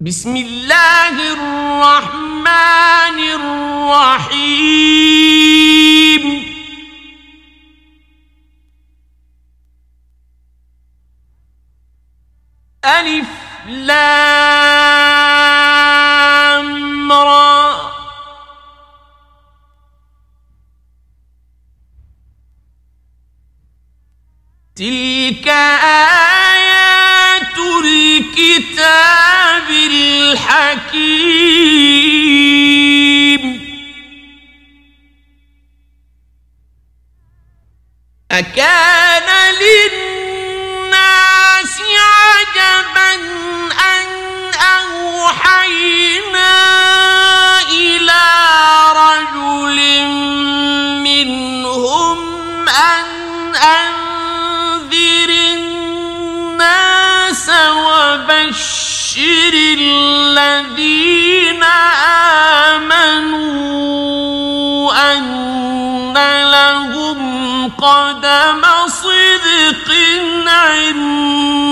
بسم الله الرحمن الرحيم. ألف لام را. تلك آيات الحكيم. أكان للناس عجبا أن أوحينا إلى رجل منهم أن أنذر الناس وبشر الذين آمنوا أن لهم قدم صدق عند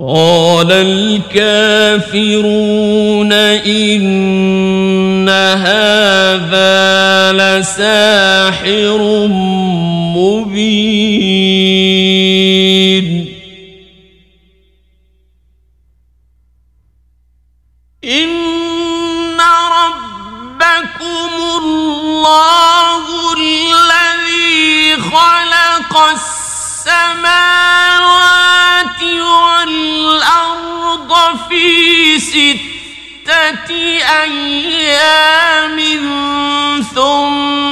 قال الكافرون إن هذا لساحر مبين. أيام ثم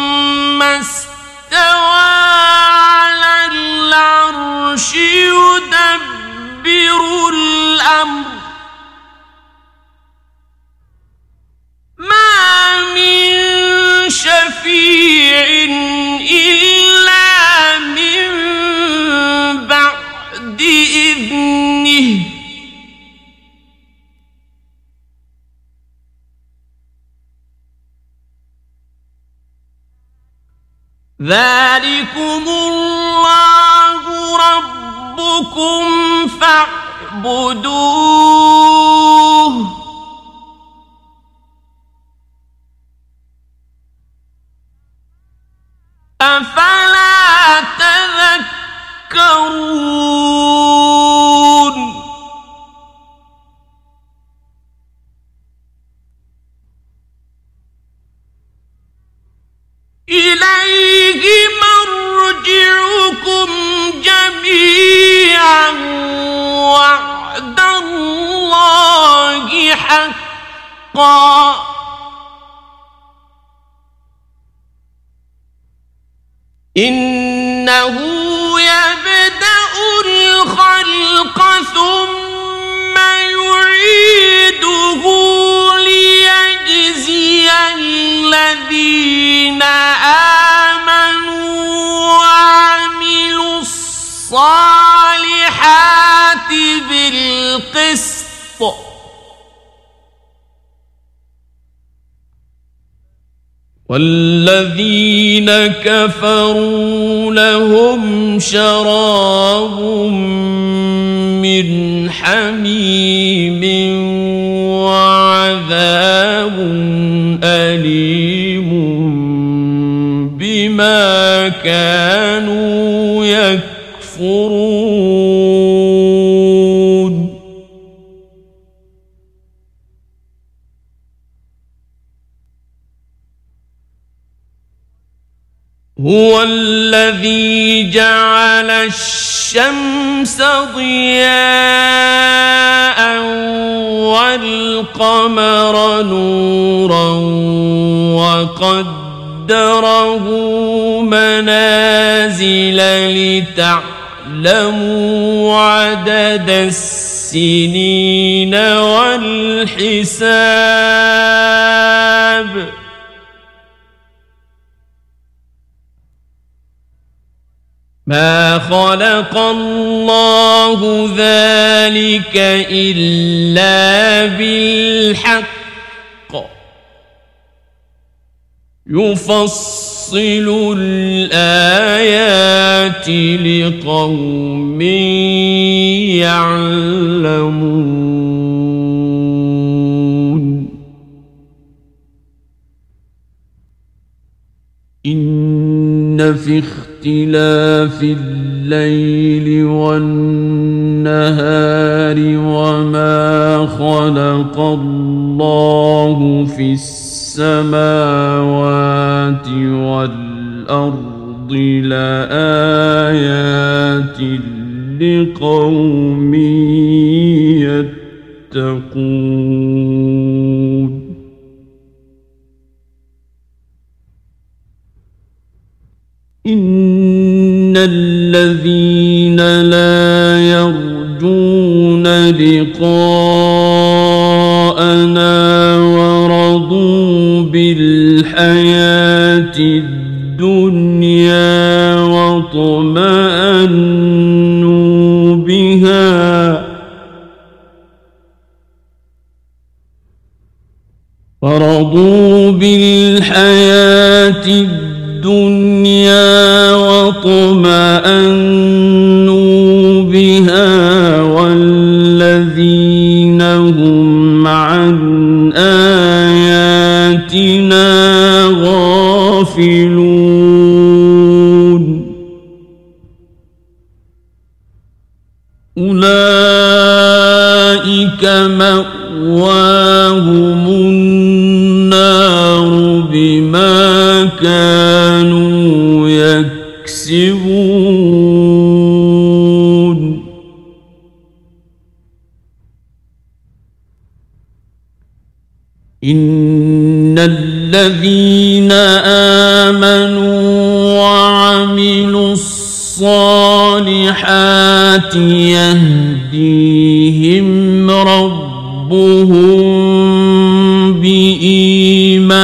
ذلكم الله ربكم فاعبدوه. أفلا تذكرون مرجعكم جميعا وعد الله حقا. إنه يبدأ الخلق ثم يعيده ليجزي الذين آمنوا. الصالحات بالقسط. والذين كفروا لهم شراب من حميم وعذاب أليم بما كانوا يكفرون. هو الذي جعل الشمس ضياء والقمر نورا وقدره منازل لتعلموا عدد السنين والحساب. ما خلق الله ذلك إلا بالحق. يفصل نفصل الآيات لقوم يعلمون إن في اختلاف الليل والنهار وما خلق الله في السماوات والأرض لآيات لقوم يتقون إن الذين لا يرجون لقاءنا غافلون. أولئك مأواهم النار بما كانوا يكسبون. إن الذين الصالحات يهديهم ربهم بإيمانهم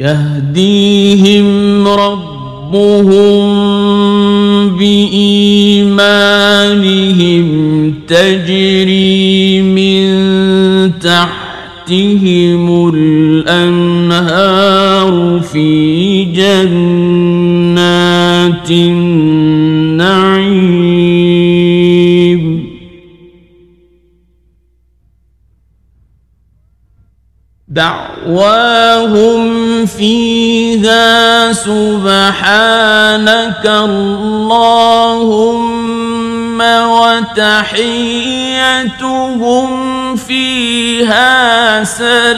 يهديهم ربهم بإيمانهم تجري من تحتهم الأنهار في جنات النعيم. دعواهم فيها سبحانك اللهم وتحيتهم فيها سلام.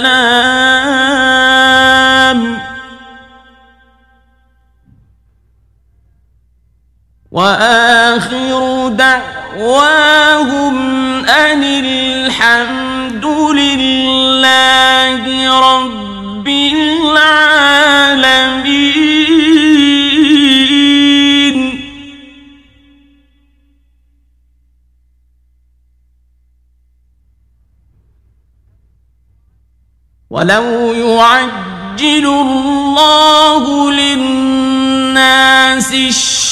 وآخر دعواهم أن الحمد لله رب العالمين. ولو يعجل الله للناس الشر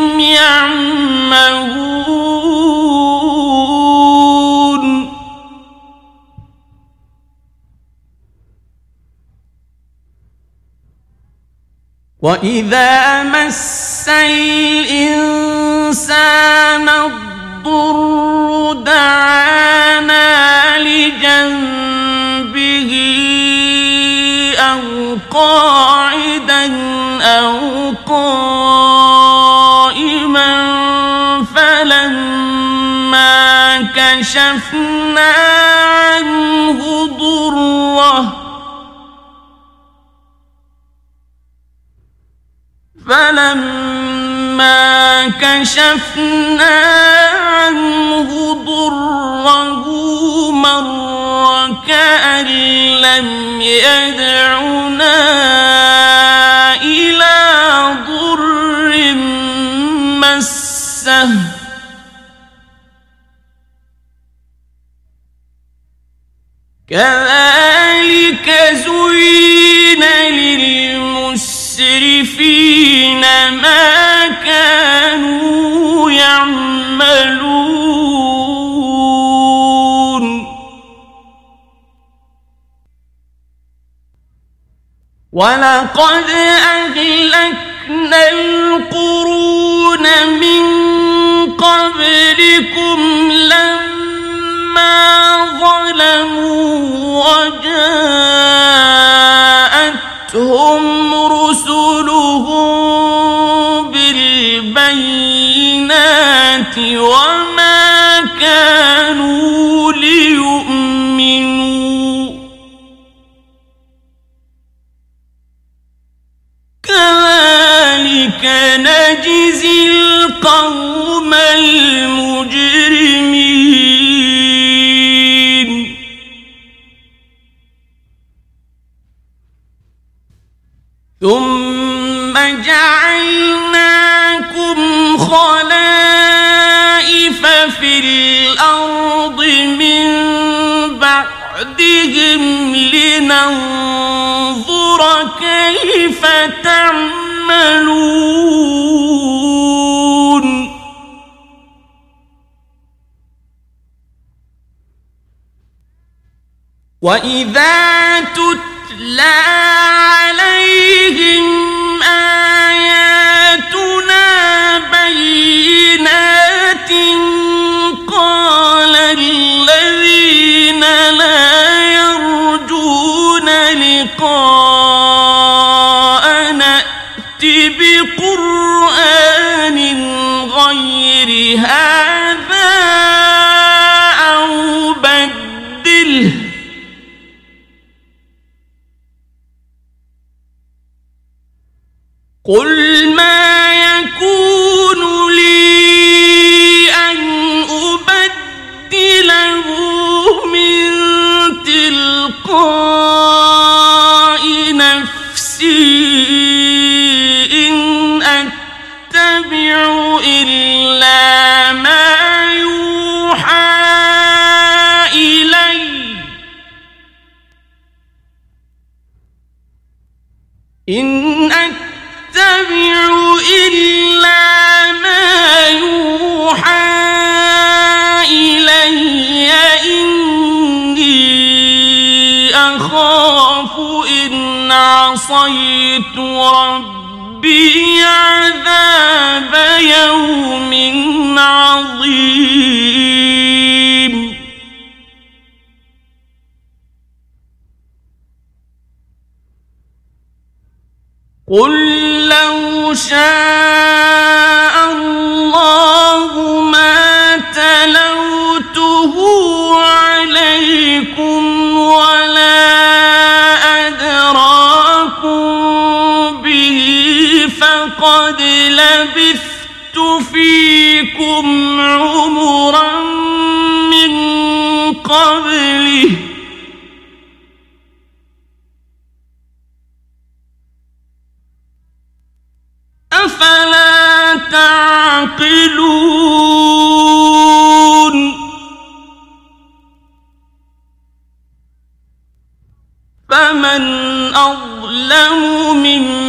يعمهون. وإذا مس الإنسان الضر دعانا لجنبه أو قاعدا أو قائما كشفنا عنه ضره فلما كشفنا عنه ضره مر وكأن لم يدعنا إلى ضر مسه كذلك زين للمسرفين ما كانوا يعملون. ولقد أهلكنا القرون من قبلكم وجاءتهم رسلهم بالبينات وما كانوا ليؤمنوا. كذلك نجزي القوم المجرمين. خلائف في الأرض من بعدهم لننظر كيف تعملون. وإذا تتلى عليهم آياتنا لقاءنا عصيت ربي عذاب يوم عظيم. قل لو شاء الله قبله أفلا تعقلون؟ فمن أظلم ممن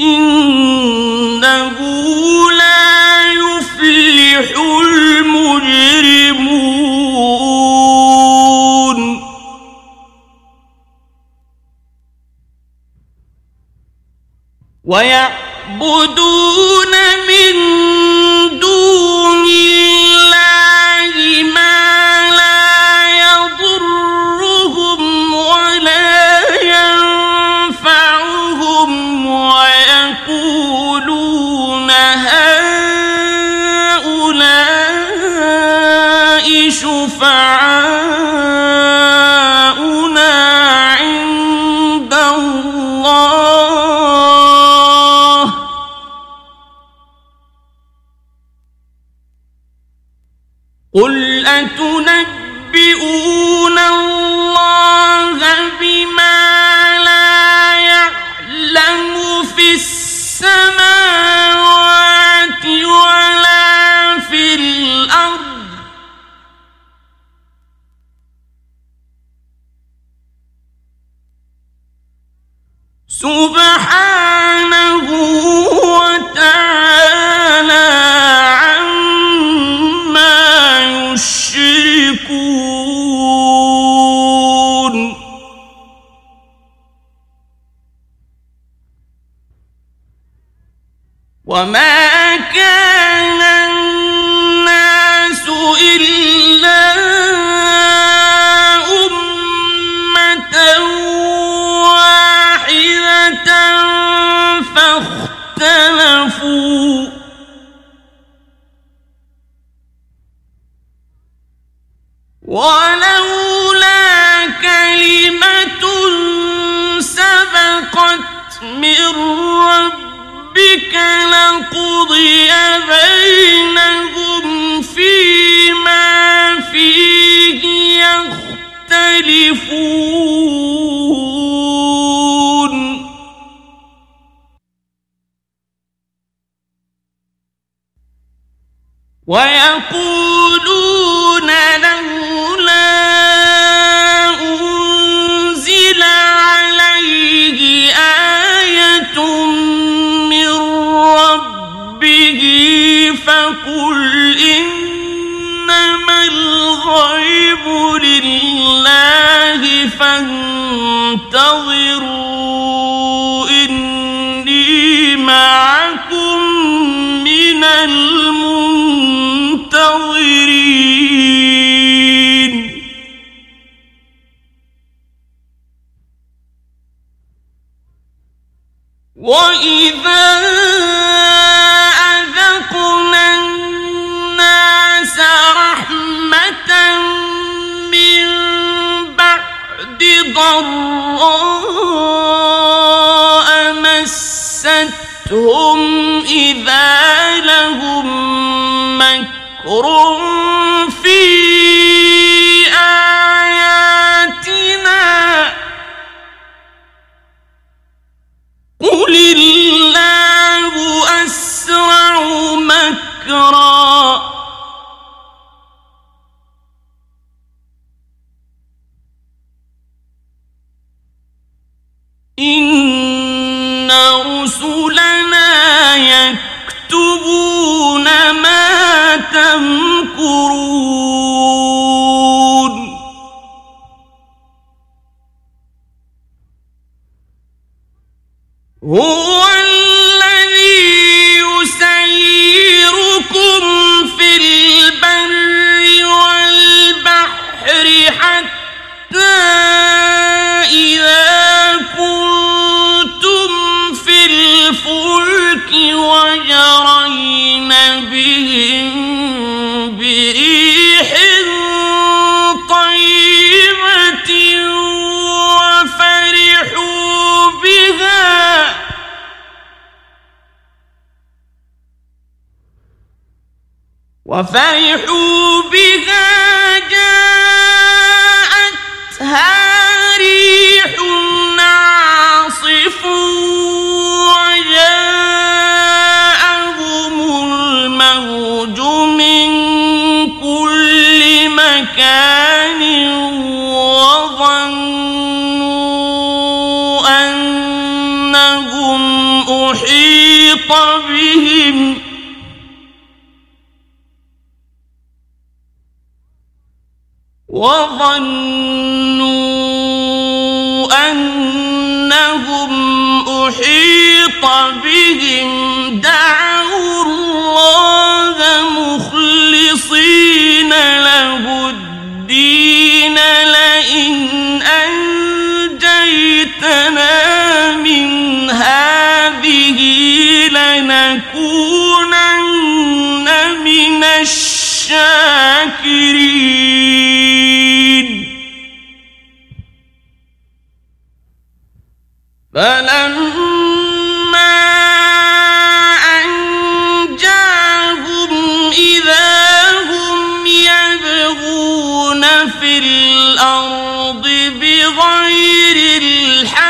إنه لا يفلح المجرمون. ويعبدون قل أتنبئون الله بما لا يعلم في السماوات ولا في الأرض سبحانه وتعالى وما كان الناس إلا أمة واحدة فاختلفوا ولولا لقضي بينهم فيما فيه يختلفون. ويقولون فانتظروا إني معكم من المنتظرين. وإذا ضراء مستهم إذا لهم مكر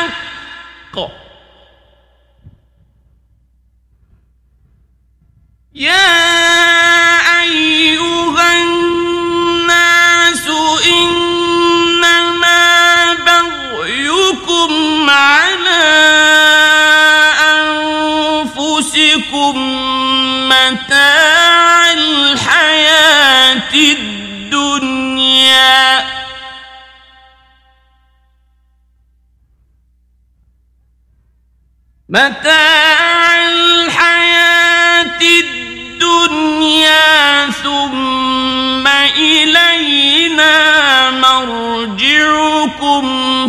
الحق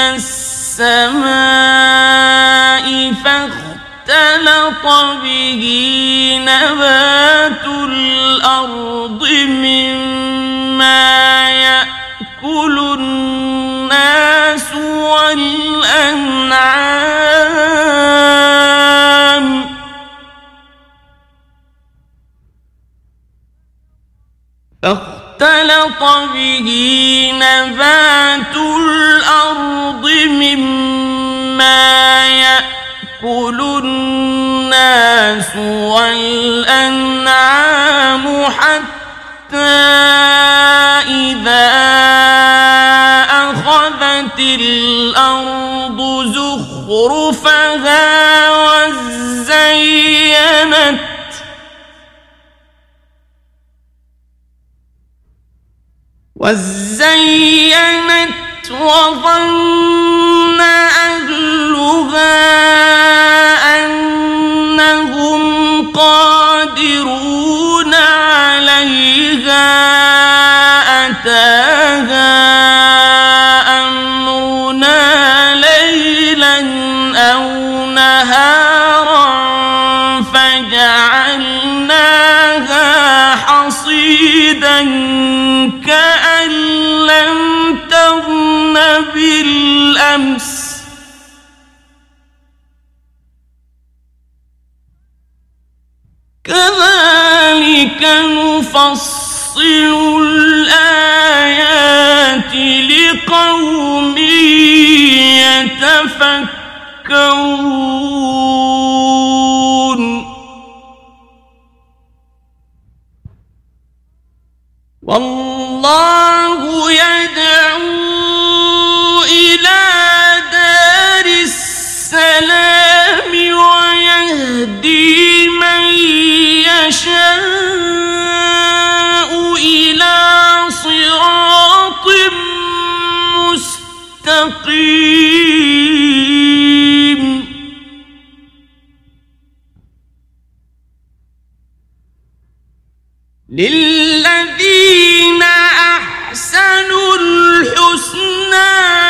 السماء فاختلط به نبات فاختلط به نبات الأرض مما يأكل الناس والأنعام حتى إذا أخذت الأرض زخرفها وزينت وزينت وظن أهلها بالأمس كذلك نفصل الآيات لقوم يتفكرون. والله يدعو السلام ويهدي من يشاء إلى صراط مستقيم. للذين أحسنوا الحسنى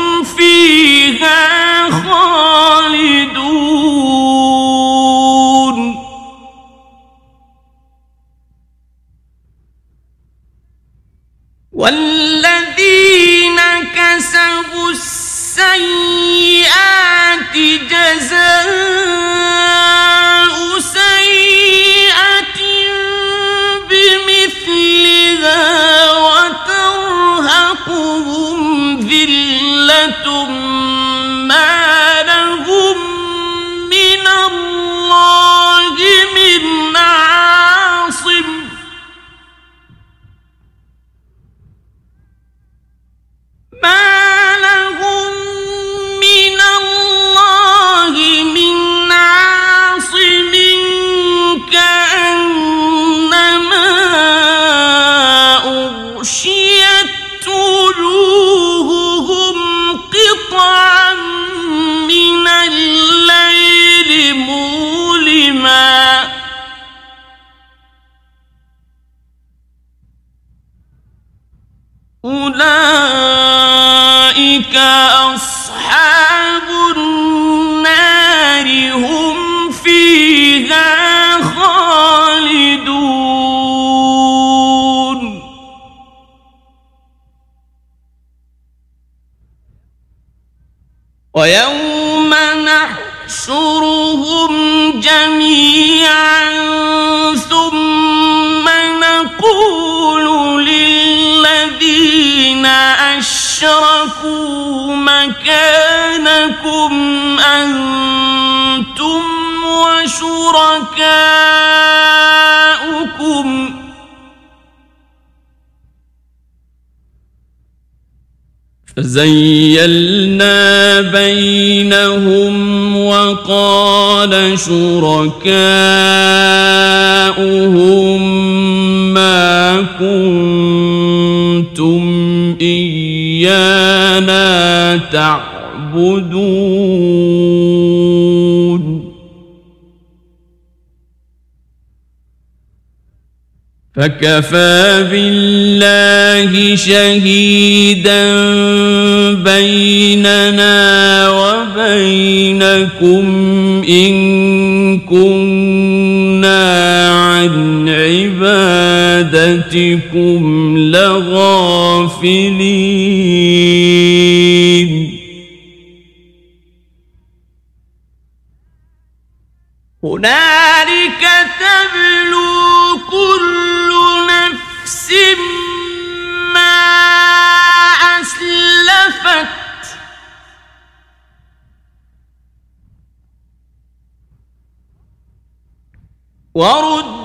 والذين كسبوا السيئات جزاء سيئة بمثلها وترهقهم ذلة ما وزيلنا بينهم وقال شركاؤهم ما كنتم إيانا تعبدون. فكفى بالله شهيدا بيننا وبينكم إن كنا عن عبادتكم لغافلين هناك ورد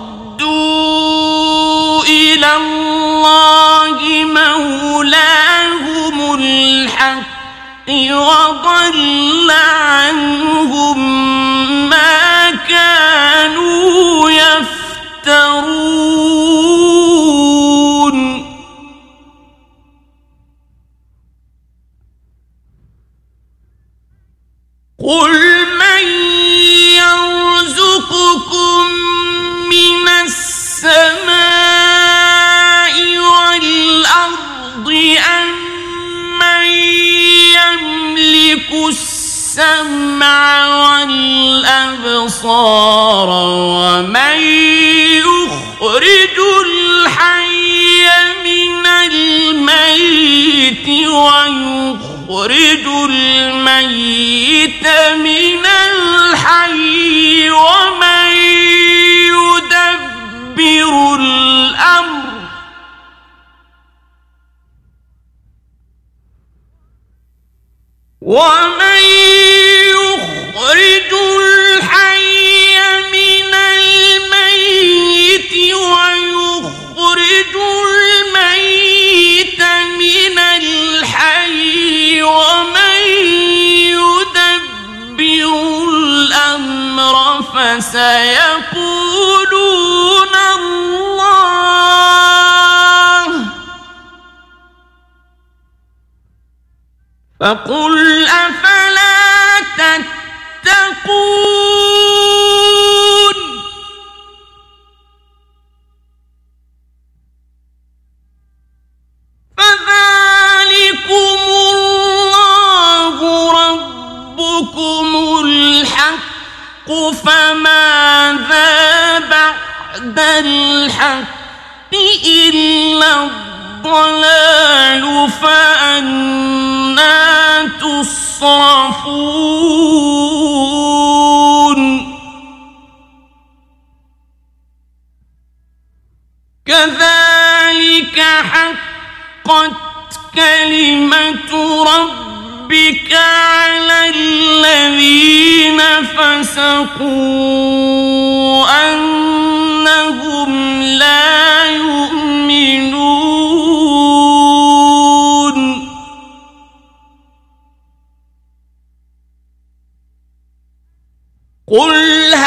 قل ها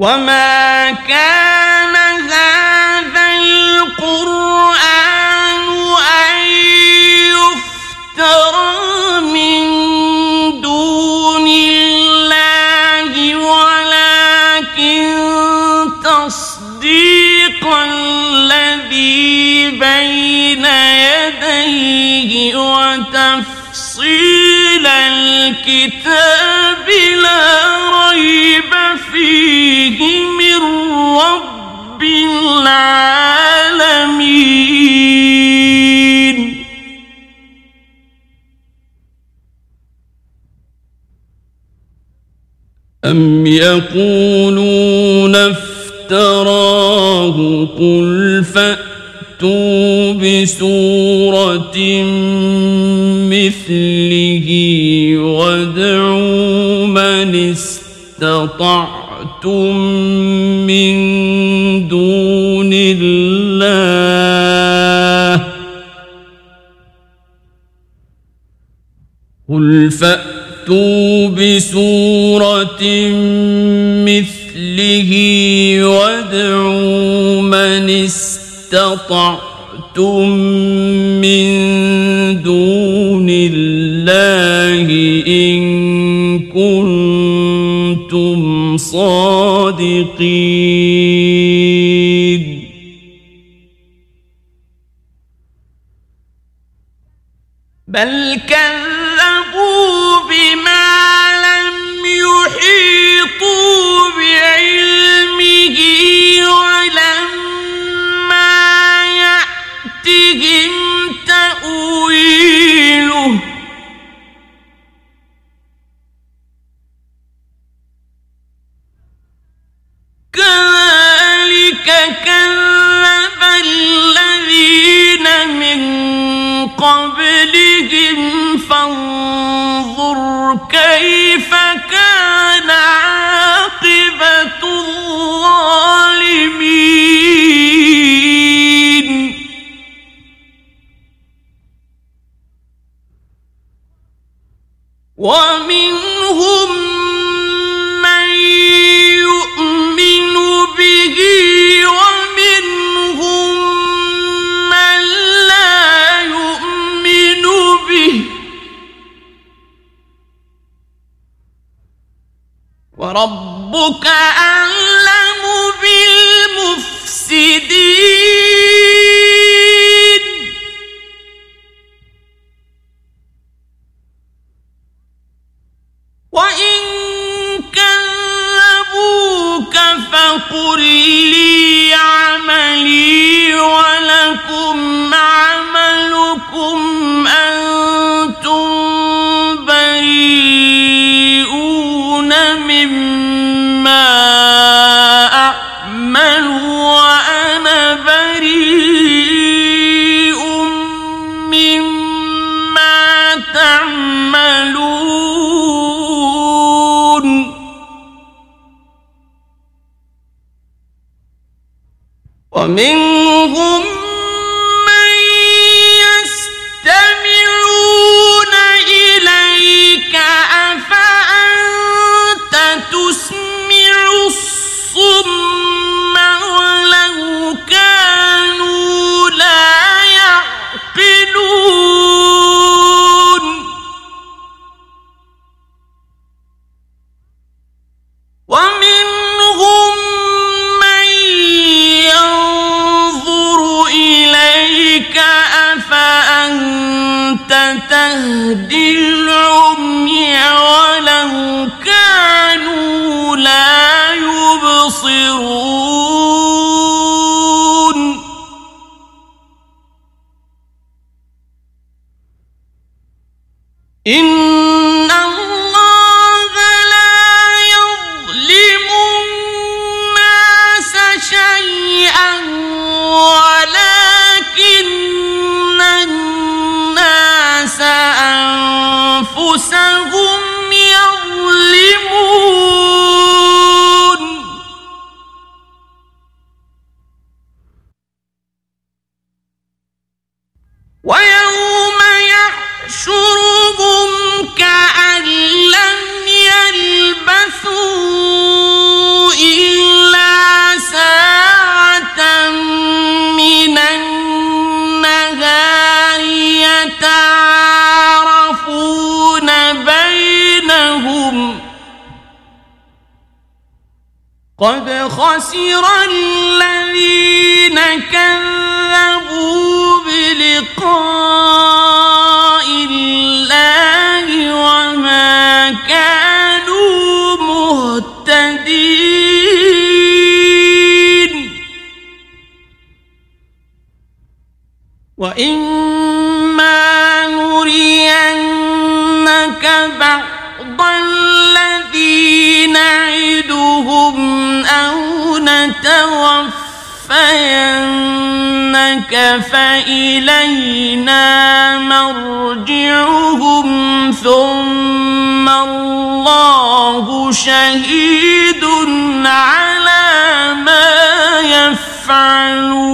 وما كان هذا القرآن أن يفترى من دون الله ولكن تصديق الذي بين يديه وتفصيل الكتاب من رب العالمين. أم يقولون افتراه قل فأتوا بسورة مثله وادعوا من استطعتم من دون الله قل فأتوا بسورة مثله وادعوا من استطعتم من دون الله إن صادقين. بل كذبوا ومنهم من يؤمن به ومنهم من لا يؤمن به. وربك أعلم بالمفسدين. ومنهم خسر الذين كذبوا بلقاء الله وما كانوا مهتدين. وإما نرينك بعض الذي نعدهم أو نتوفينك فإلينا مرجعهم ثم الله شهيد على ما يفعلون.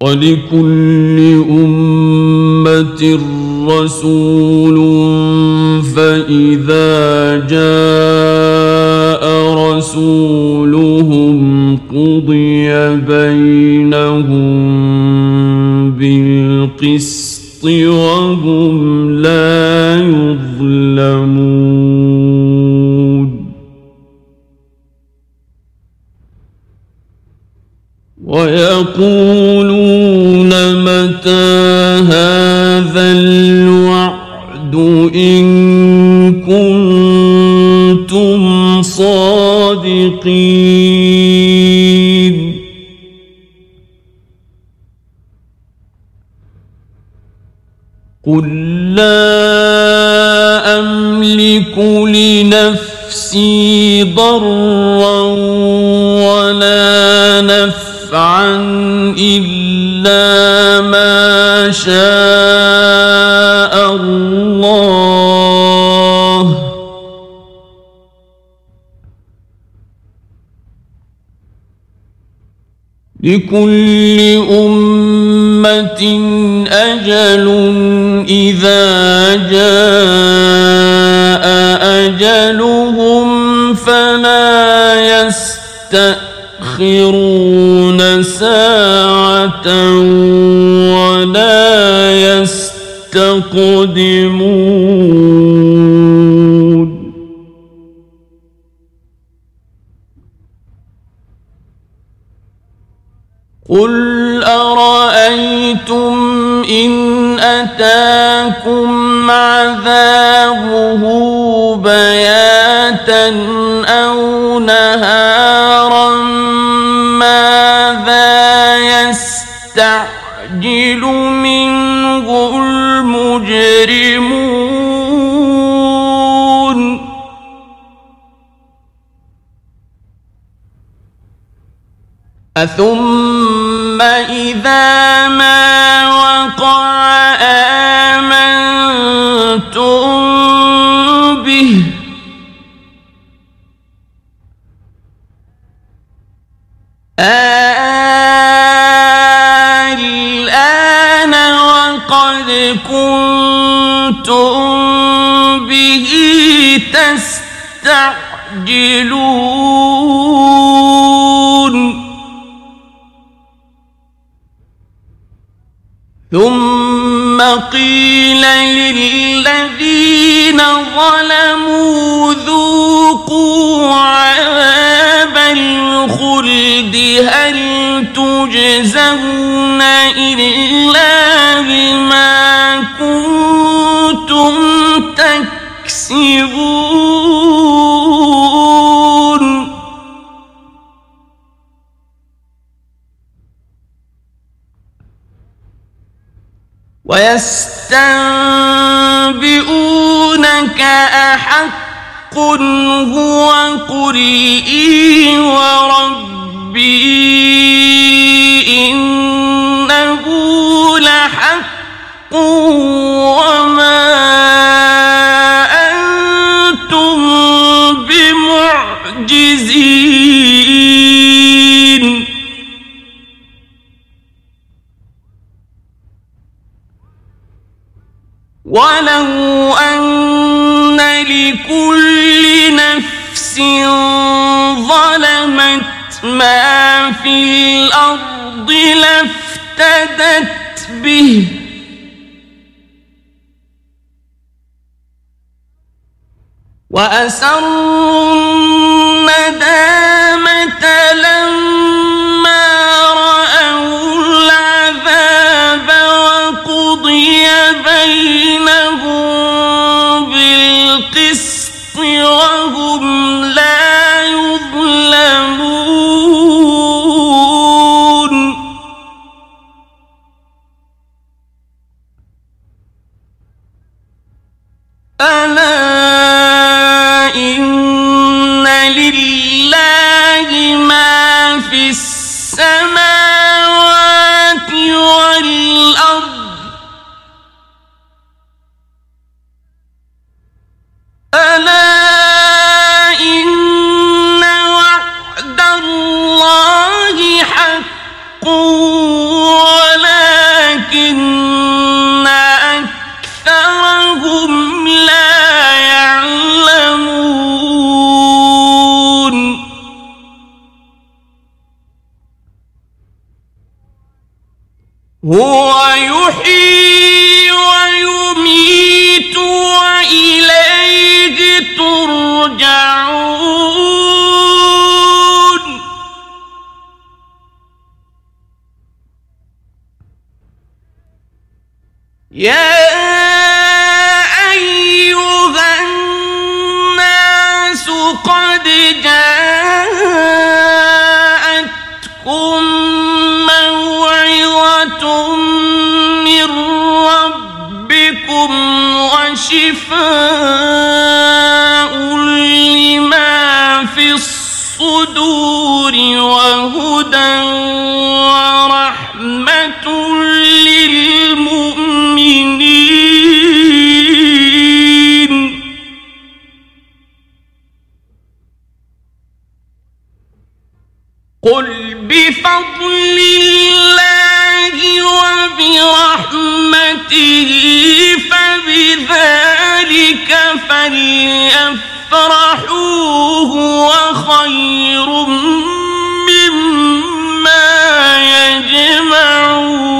ولكل أمة رسول فإذا جاء رسولهم قضي بينهم بالقسط وهم لا يظلمون. ويقولون لنفسي ضرا ولا نفعا إلا ما شاء الله. لكل أمة أجل إذا يستأخرون ساعة ولا يستقدمون أثم إذا ما وقع آمنتم به آلآن وقد كنتم به تستعجلون ثم قيل للذين ظلموا ذوقوا عذاب الخلد هل تجزون إلا بما كنتم تكسبون ويستنبئونك أحق هو قل إي وربي إنه لحق وما ولو أن لكل نفس ظلمت ما في الأرض لافتدت به وأسروا الندامة بفضل الله وبرحمته فبذلك فليفرحوا هو خير مما يجمعون.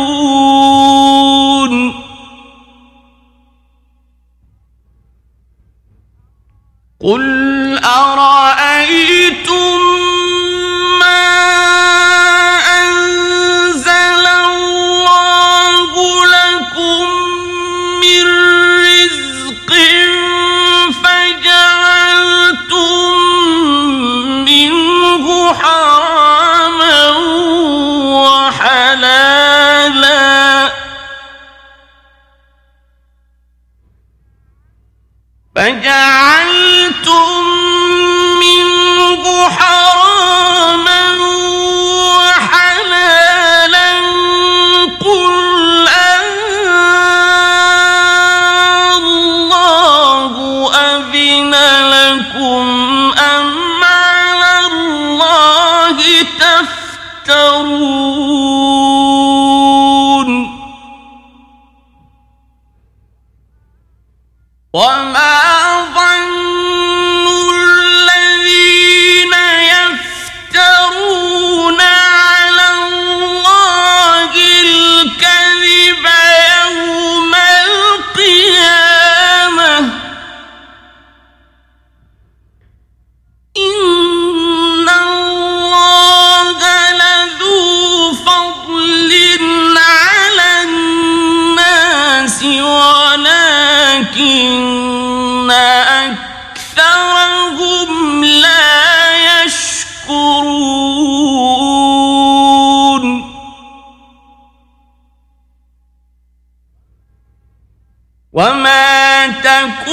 قل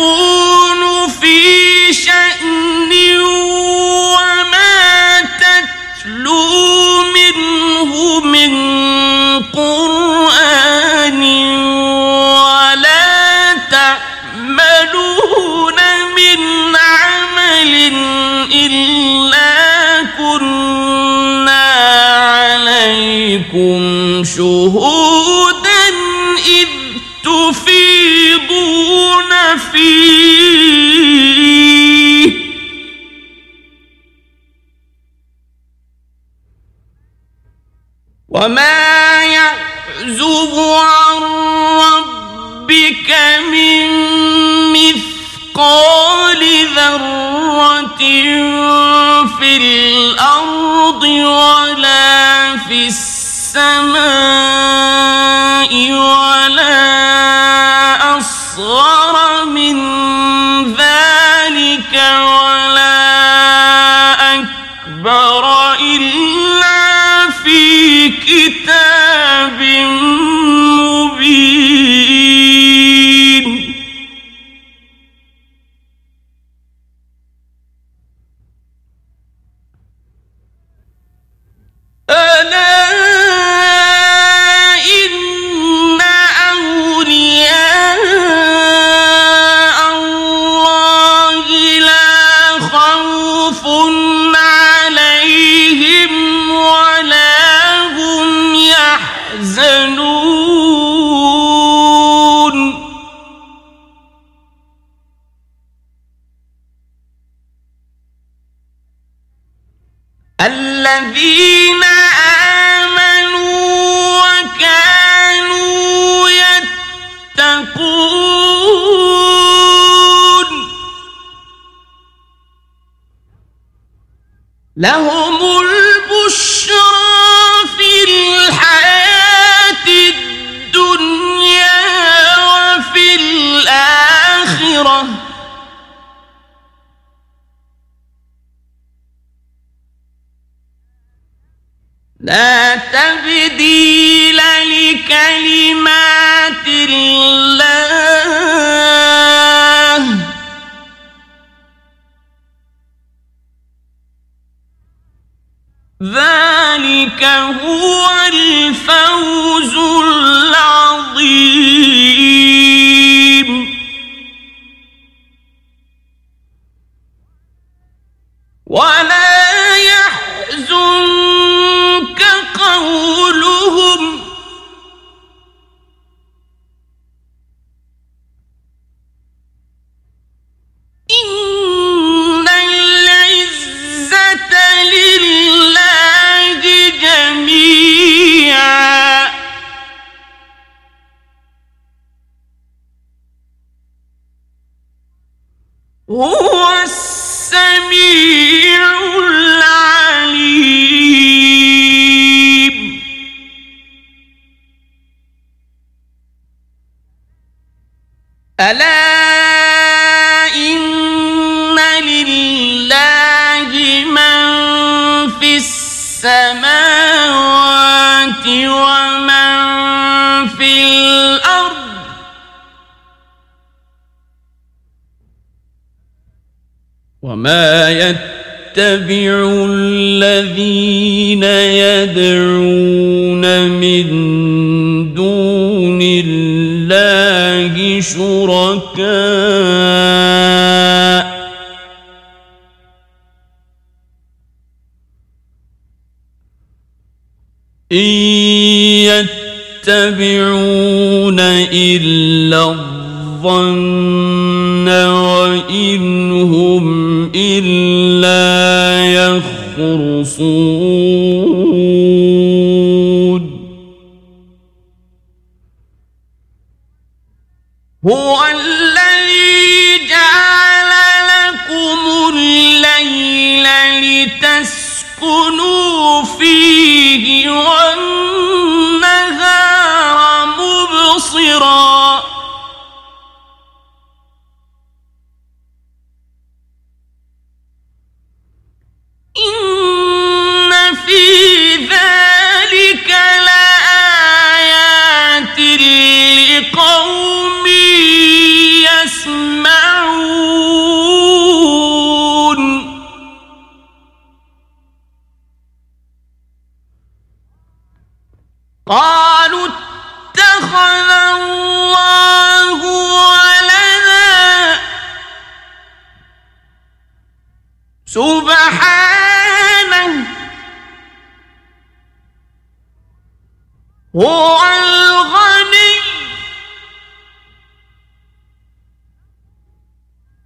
يكون في شأن وما تتلو منه من قرآن ولا تعملون من عمل إلا كنا عليكم شهود be ألا إن لله من في السماوات ومن في الأرض وما يتبع الذين يدعون من دون الله شو شركاء. إن يتبعون إلا الظن وإن هم إلا يخرصون.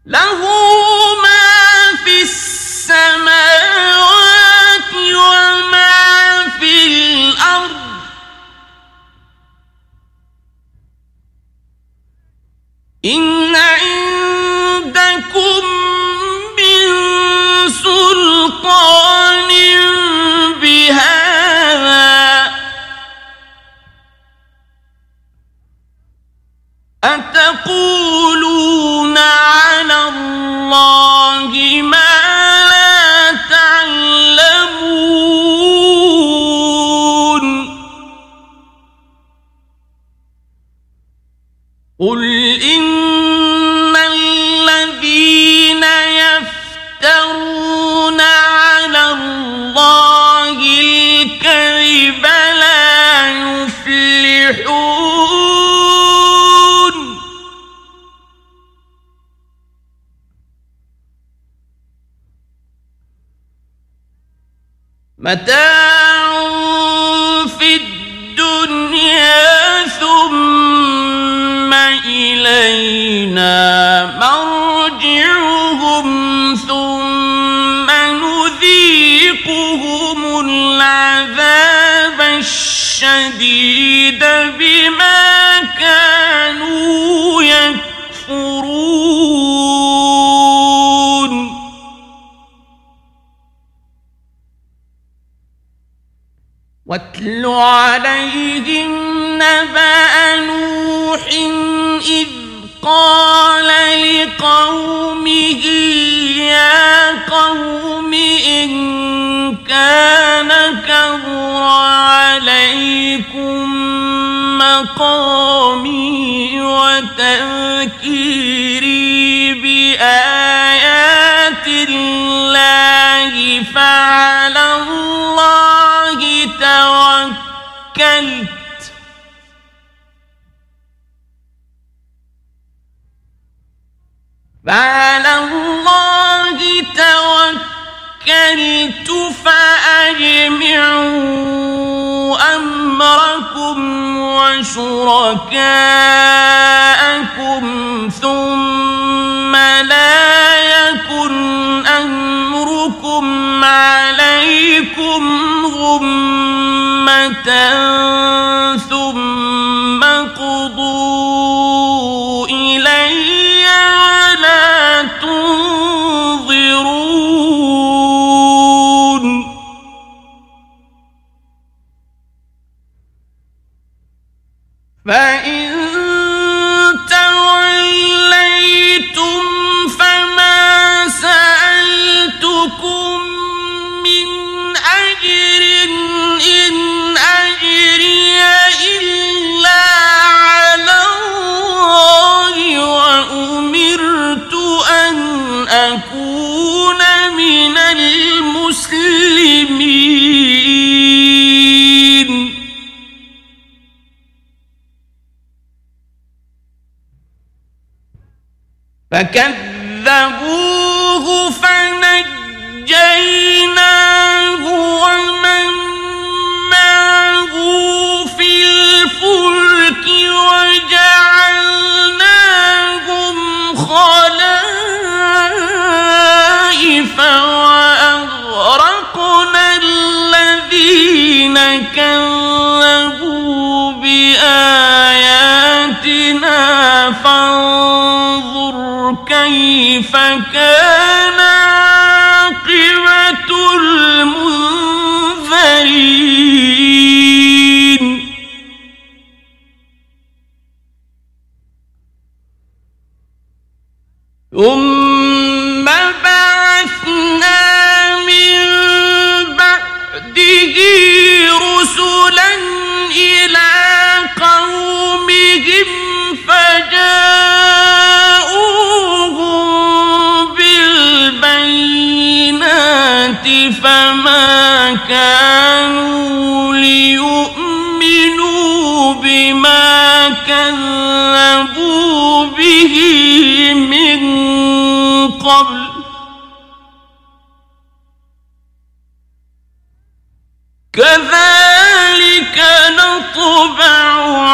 蓝狐 متاع واتل عليهم نبأ نوح إذ قال لقومه يا قوم إن كان كبر عليكم مقامي وتذكيري بآيات الله فعلا وكلت فعلى الله توكلت فأجمعوا أمركم وشركاءكم ثم فكذبوا 干一杯。كذلك نطبع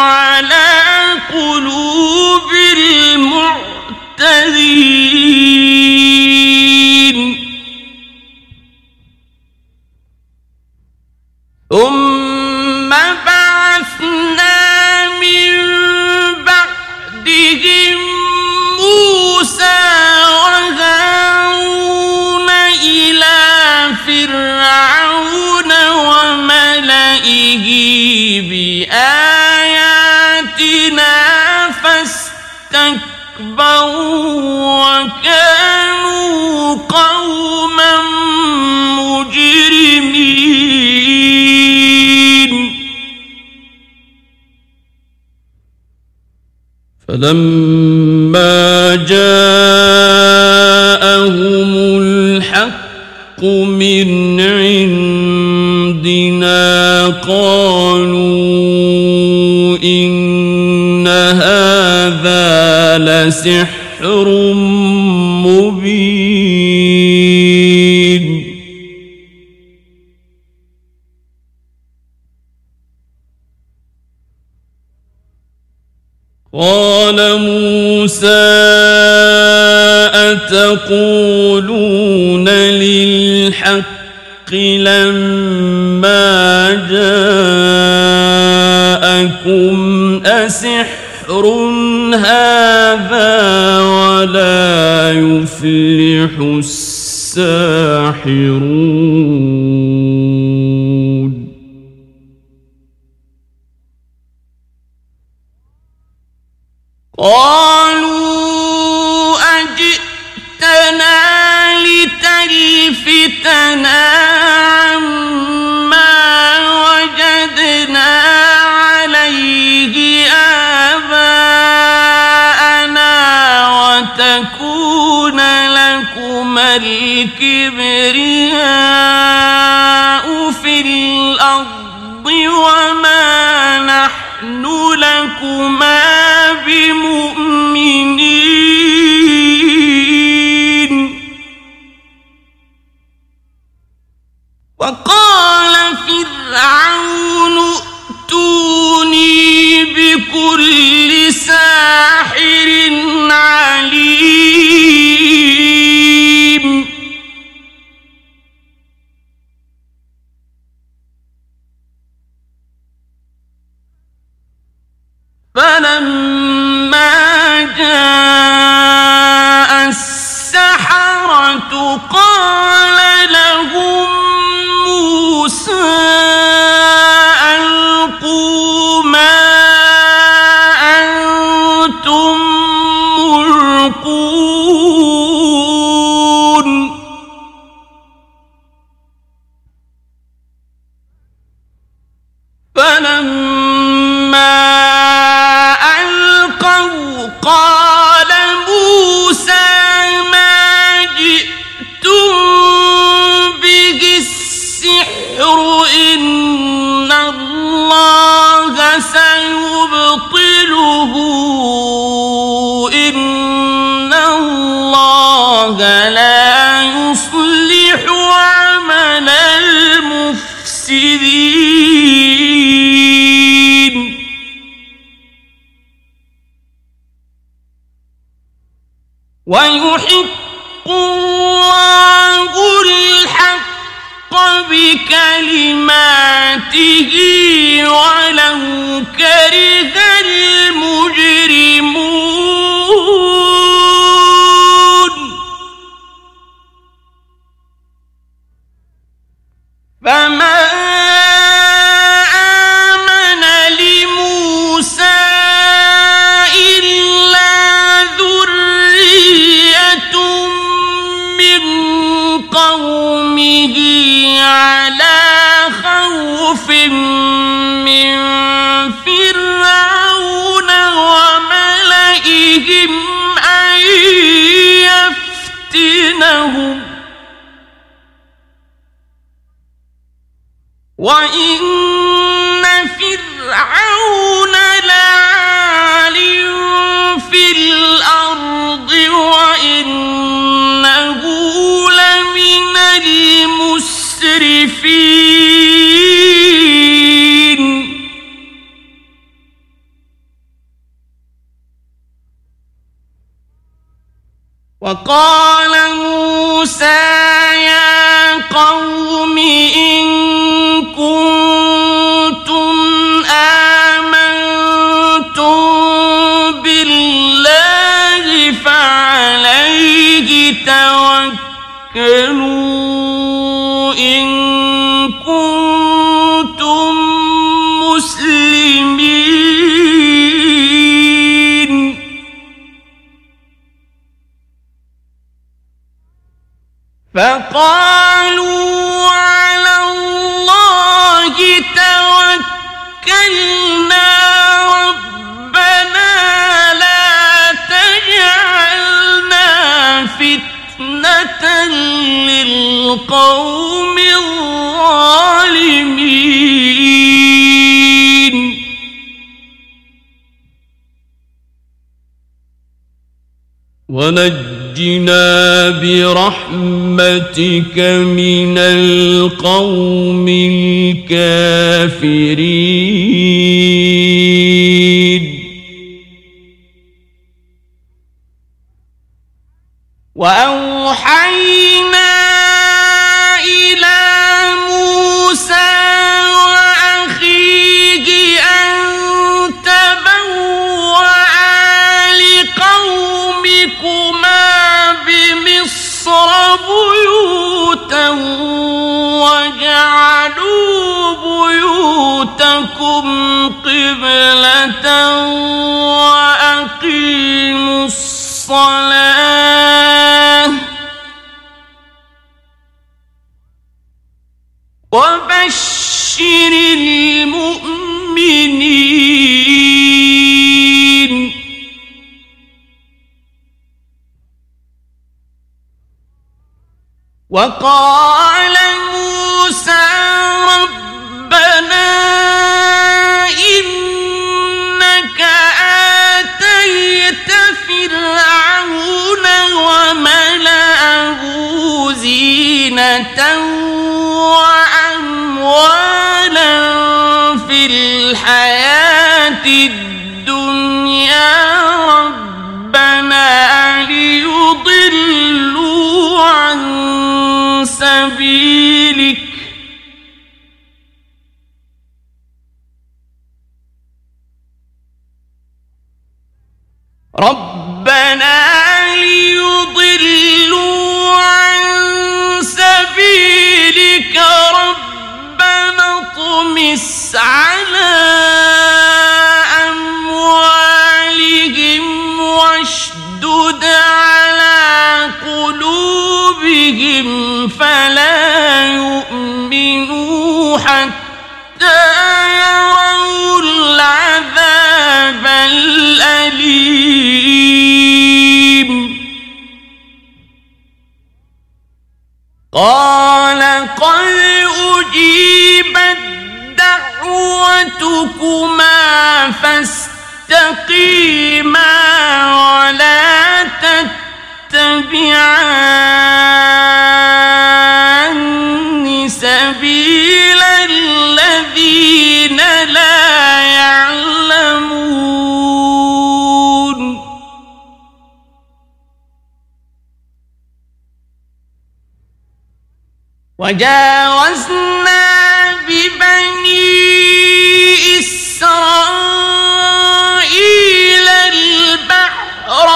فلما جاءهم الحق من عندنا قالوا إن هذا لسحر مبين. تقولون للحق لما جاءكم أسحر هذا ولا يفلح الساحرون الله الحق بكلماته ولو كره المجرمون فما وإن فرعون لعال في الأرض وإنه لمن المسرفين وقال موسى ونجنا برحمتك من القوم الكافرين. وقال ربنا ليضلوا عن سبيلك ربنا اطمس على أموالهم واشدد على قلوبهم فلا يؤمنوا حتى يروا العذاب الأليم قال قد أجيبت دعوتكما فاستقيما ولا تتبعان. وجاوزنا ببني إسرائيل البحر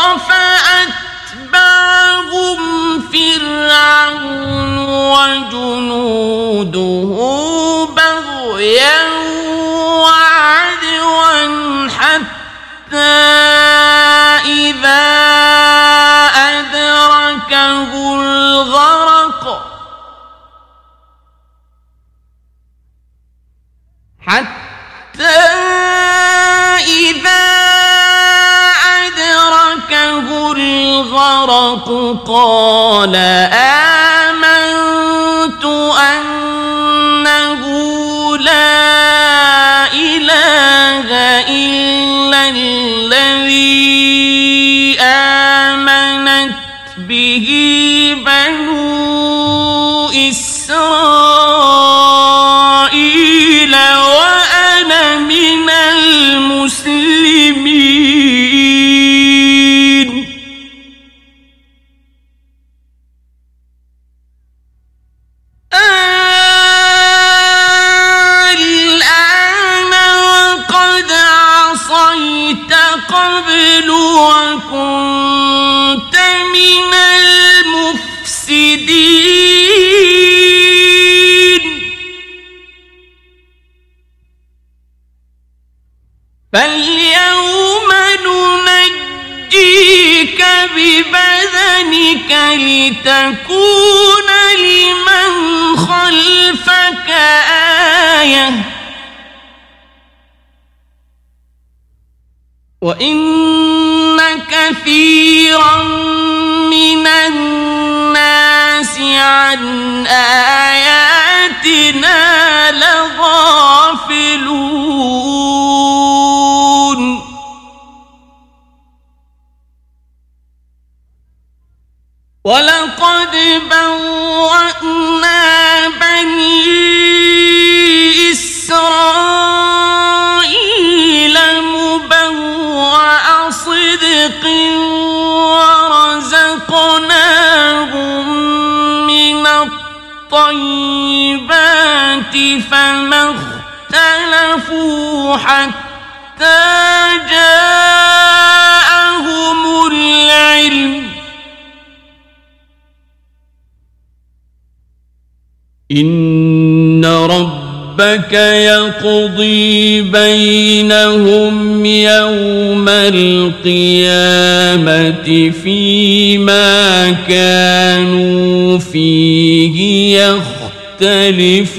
فأتبعهم فرعون وجنوده. أدركه الغرق قال آمنت أنه لا إله إلا الذي قبل وكنت ربك يقضي بينهم يوم القيامة فيما كانوا فيه يختلفون.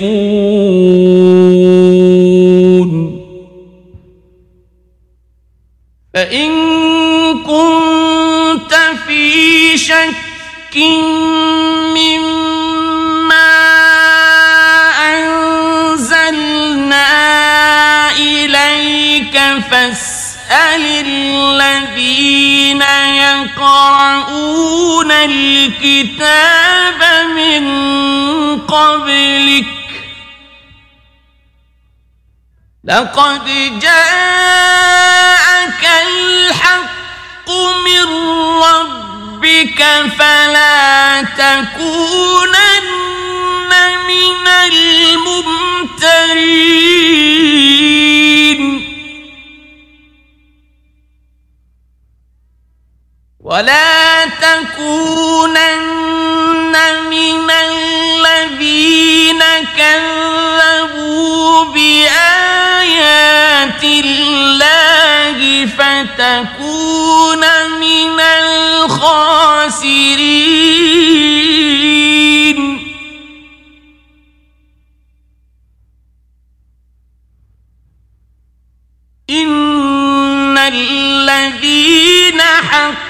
الكتاب من قبلك. لقد جاءك الحق من ربك فلا تكونن من الممترين. ولا تكونن من الذين كذبوا بآيات الله فتكون من الخاسرين. إن الذين حق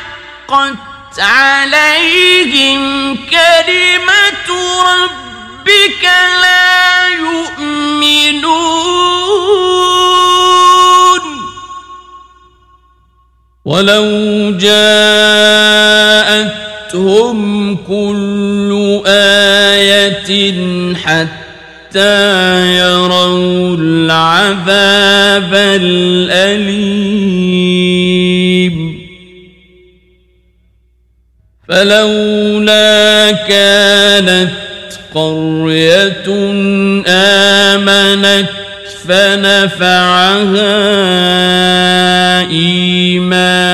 حقت عليهم كلمة ربك لا يؤمنون. ولو جاءتهم كل آية حتى يروا العذاب الأليم. فلولا كانت قرية آمنت فنفعها إيمانها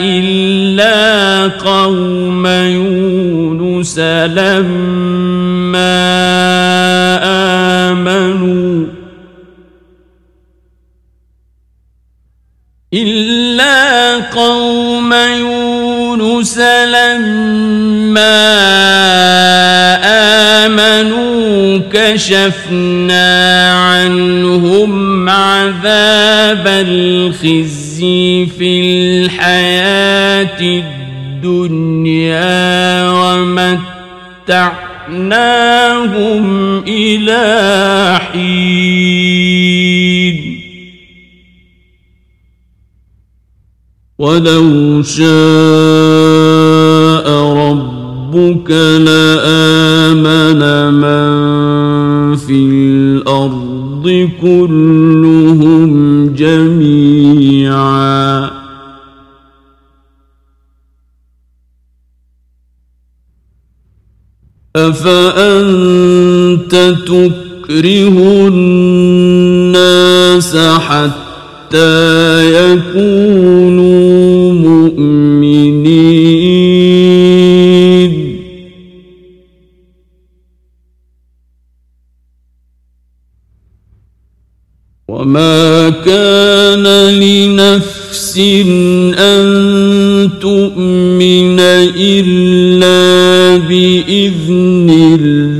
إلا قوم يونس لما يونس لما آمنوا كشفنا عنهم عذاب الخزي في الحياة الدنيا ومتعناهم إلى حين. ولو شاء ربك لآمن من في الأرض كلهم جميعا. أفأنت تكره الناس حتى يكونوا وما كان لنفس أن تؤمن إلا بإذن الله.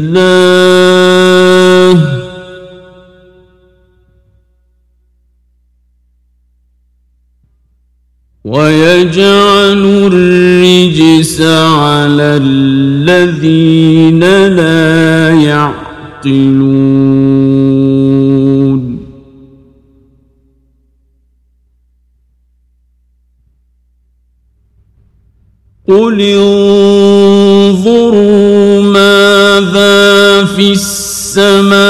ويجعل الرجس على الذين لا يعقلون. قل انظروا ماذا في السماوات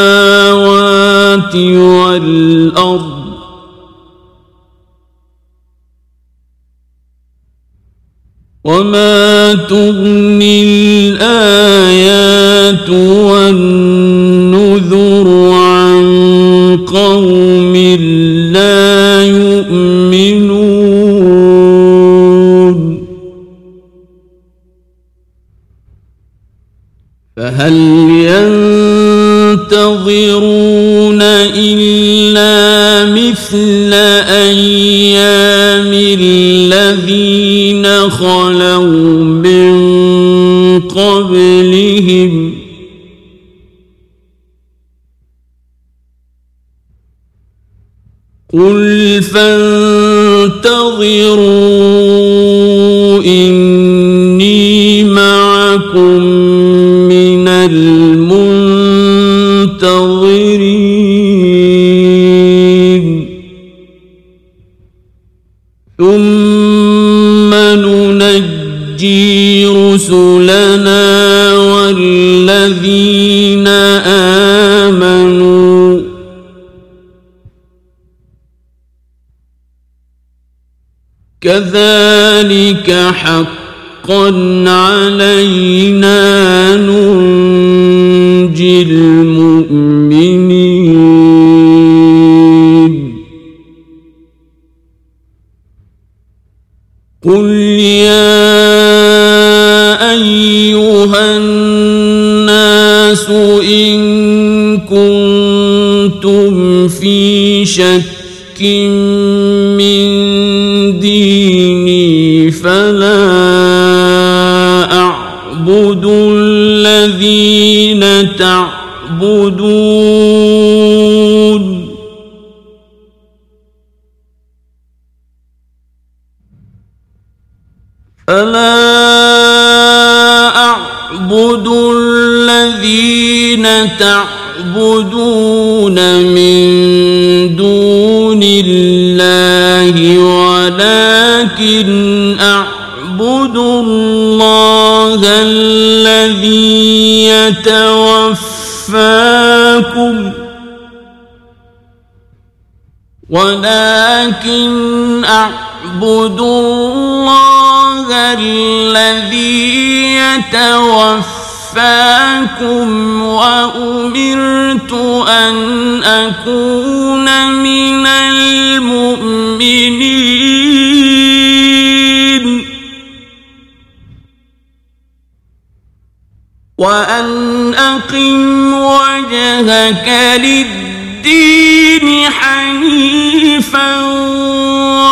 والارض وما تغني الآيات والنذر قل فانتظروا إني معكم من المنتظرين ثم ننجي رسلنا كذلك حقا علينا ننجي المؤمنين. قل يا أيها الناس إن كنتم في شك من ديني فلا أعبد الذين تعبدون. فلا أعبد الذين تعبدون من دون الله. ولكن أعبد الله الذي يتوفاكم. ولكن أعبد الله الذي يتوفاكم. وأمرت أن أكون من المؤمنين. وأن أقم وجهك للدين حنيفا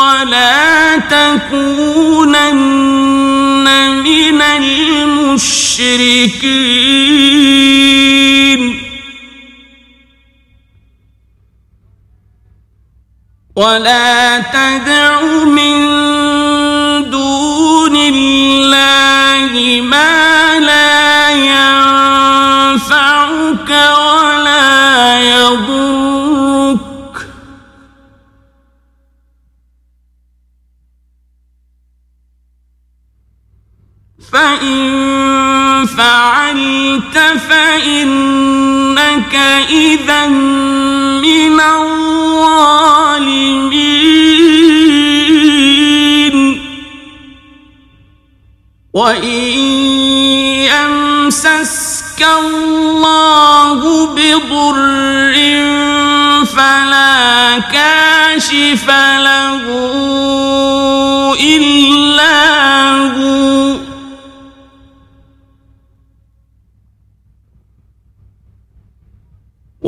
ولا تكونن من المشركين. ولا تدع من دون الله ما لا ينفعك فإن فعلت فإنك إذا من الظالمين وإن يمسسك الله بضر فلا كاشف له إلا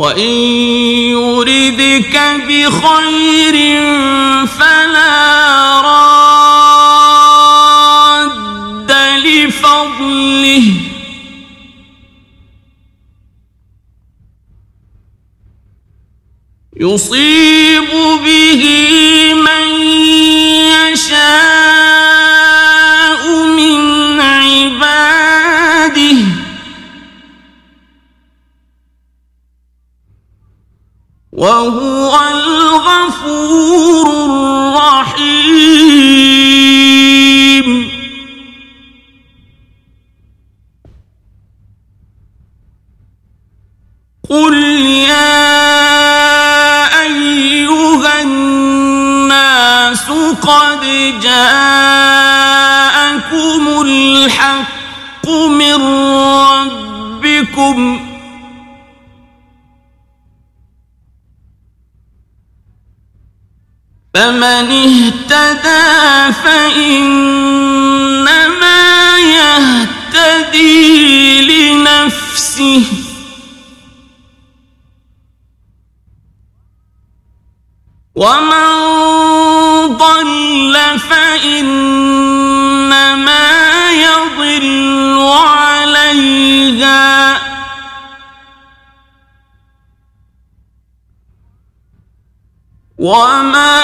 وإن يردك بخير فلا راد لفضله يصيب به وهو الغفور الرحيم. قل يا ايها الناس قد جاءكم الحق من ربكم فمن اهتدى فإنما يهتدي لنفسه. ومن ضل فإنما يضل عليها. وما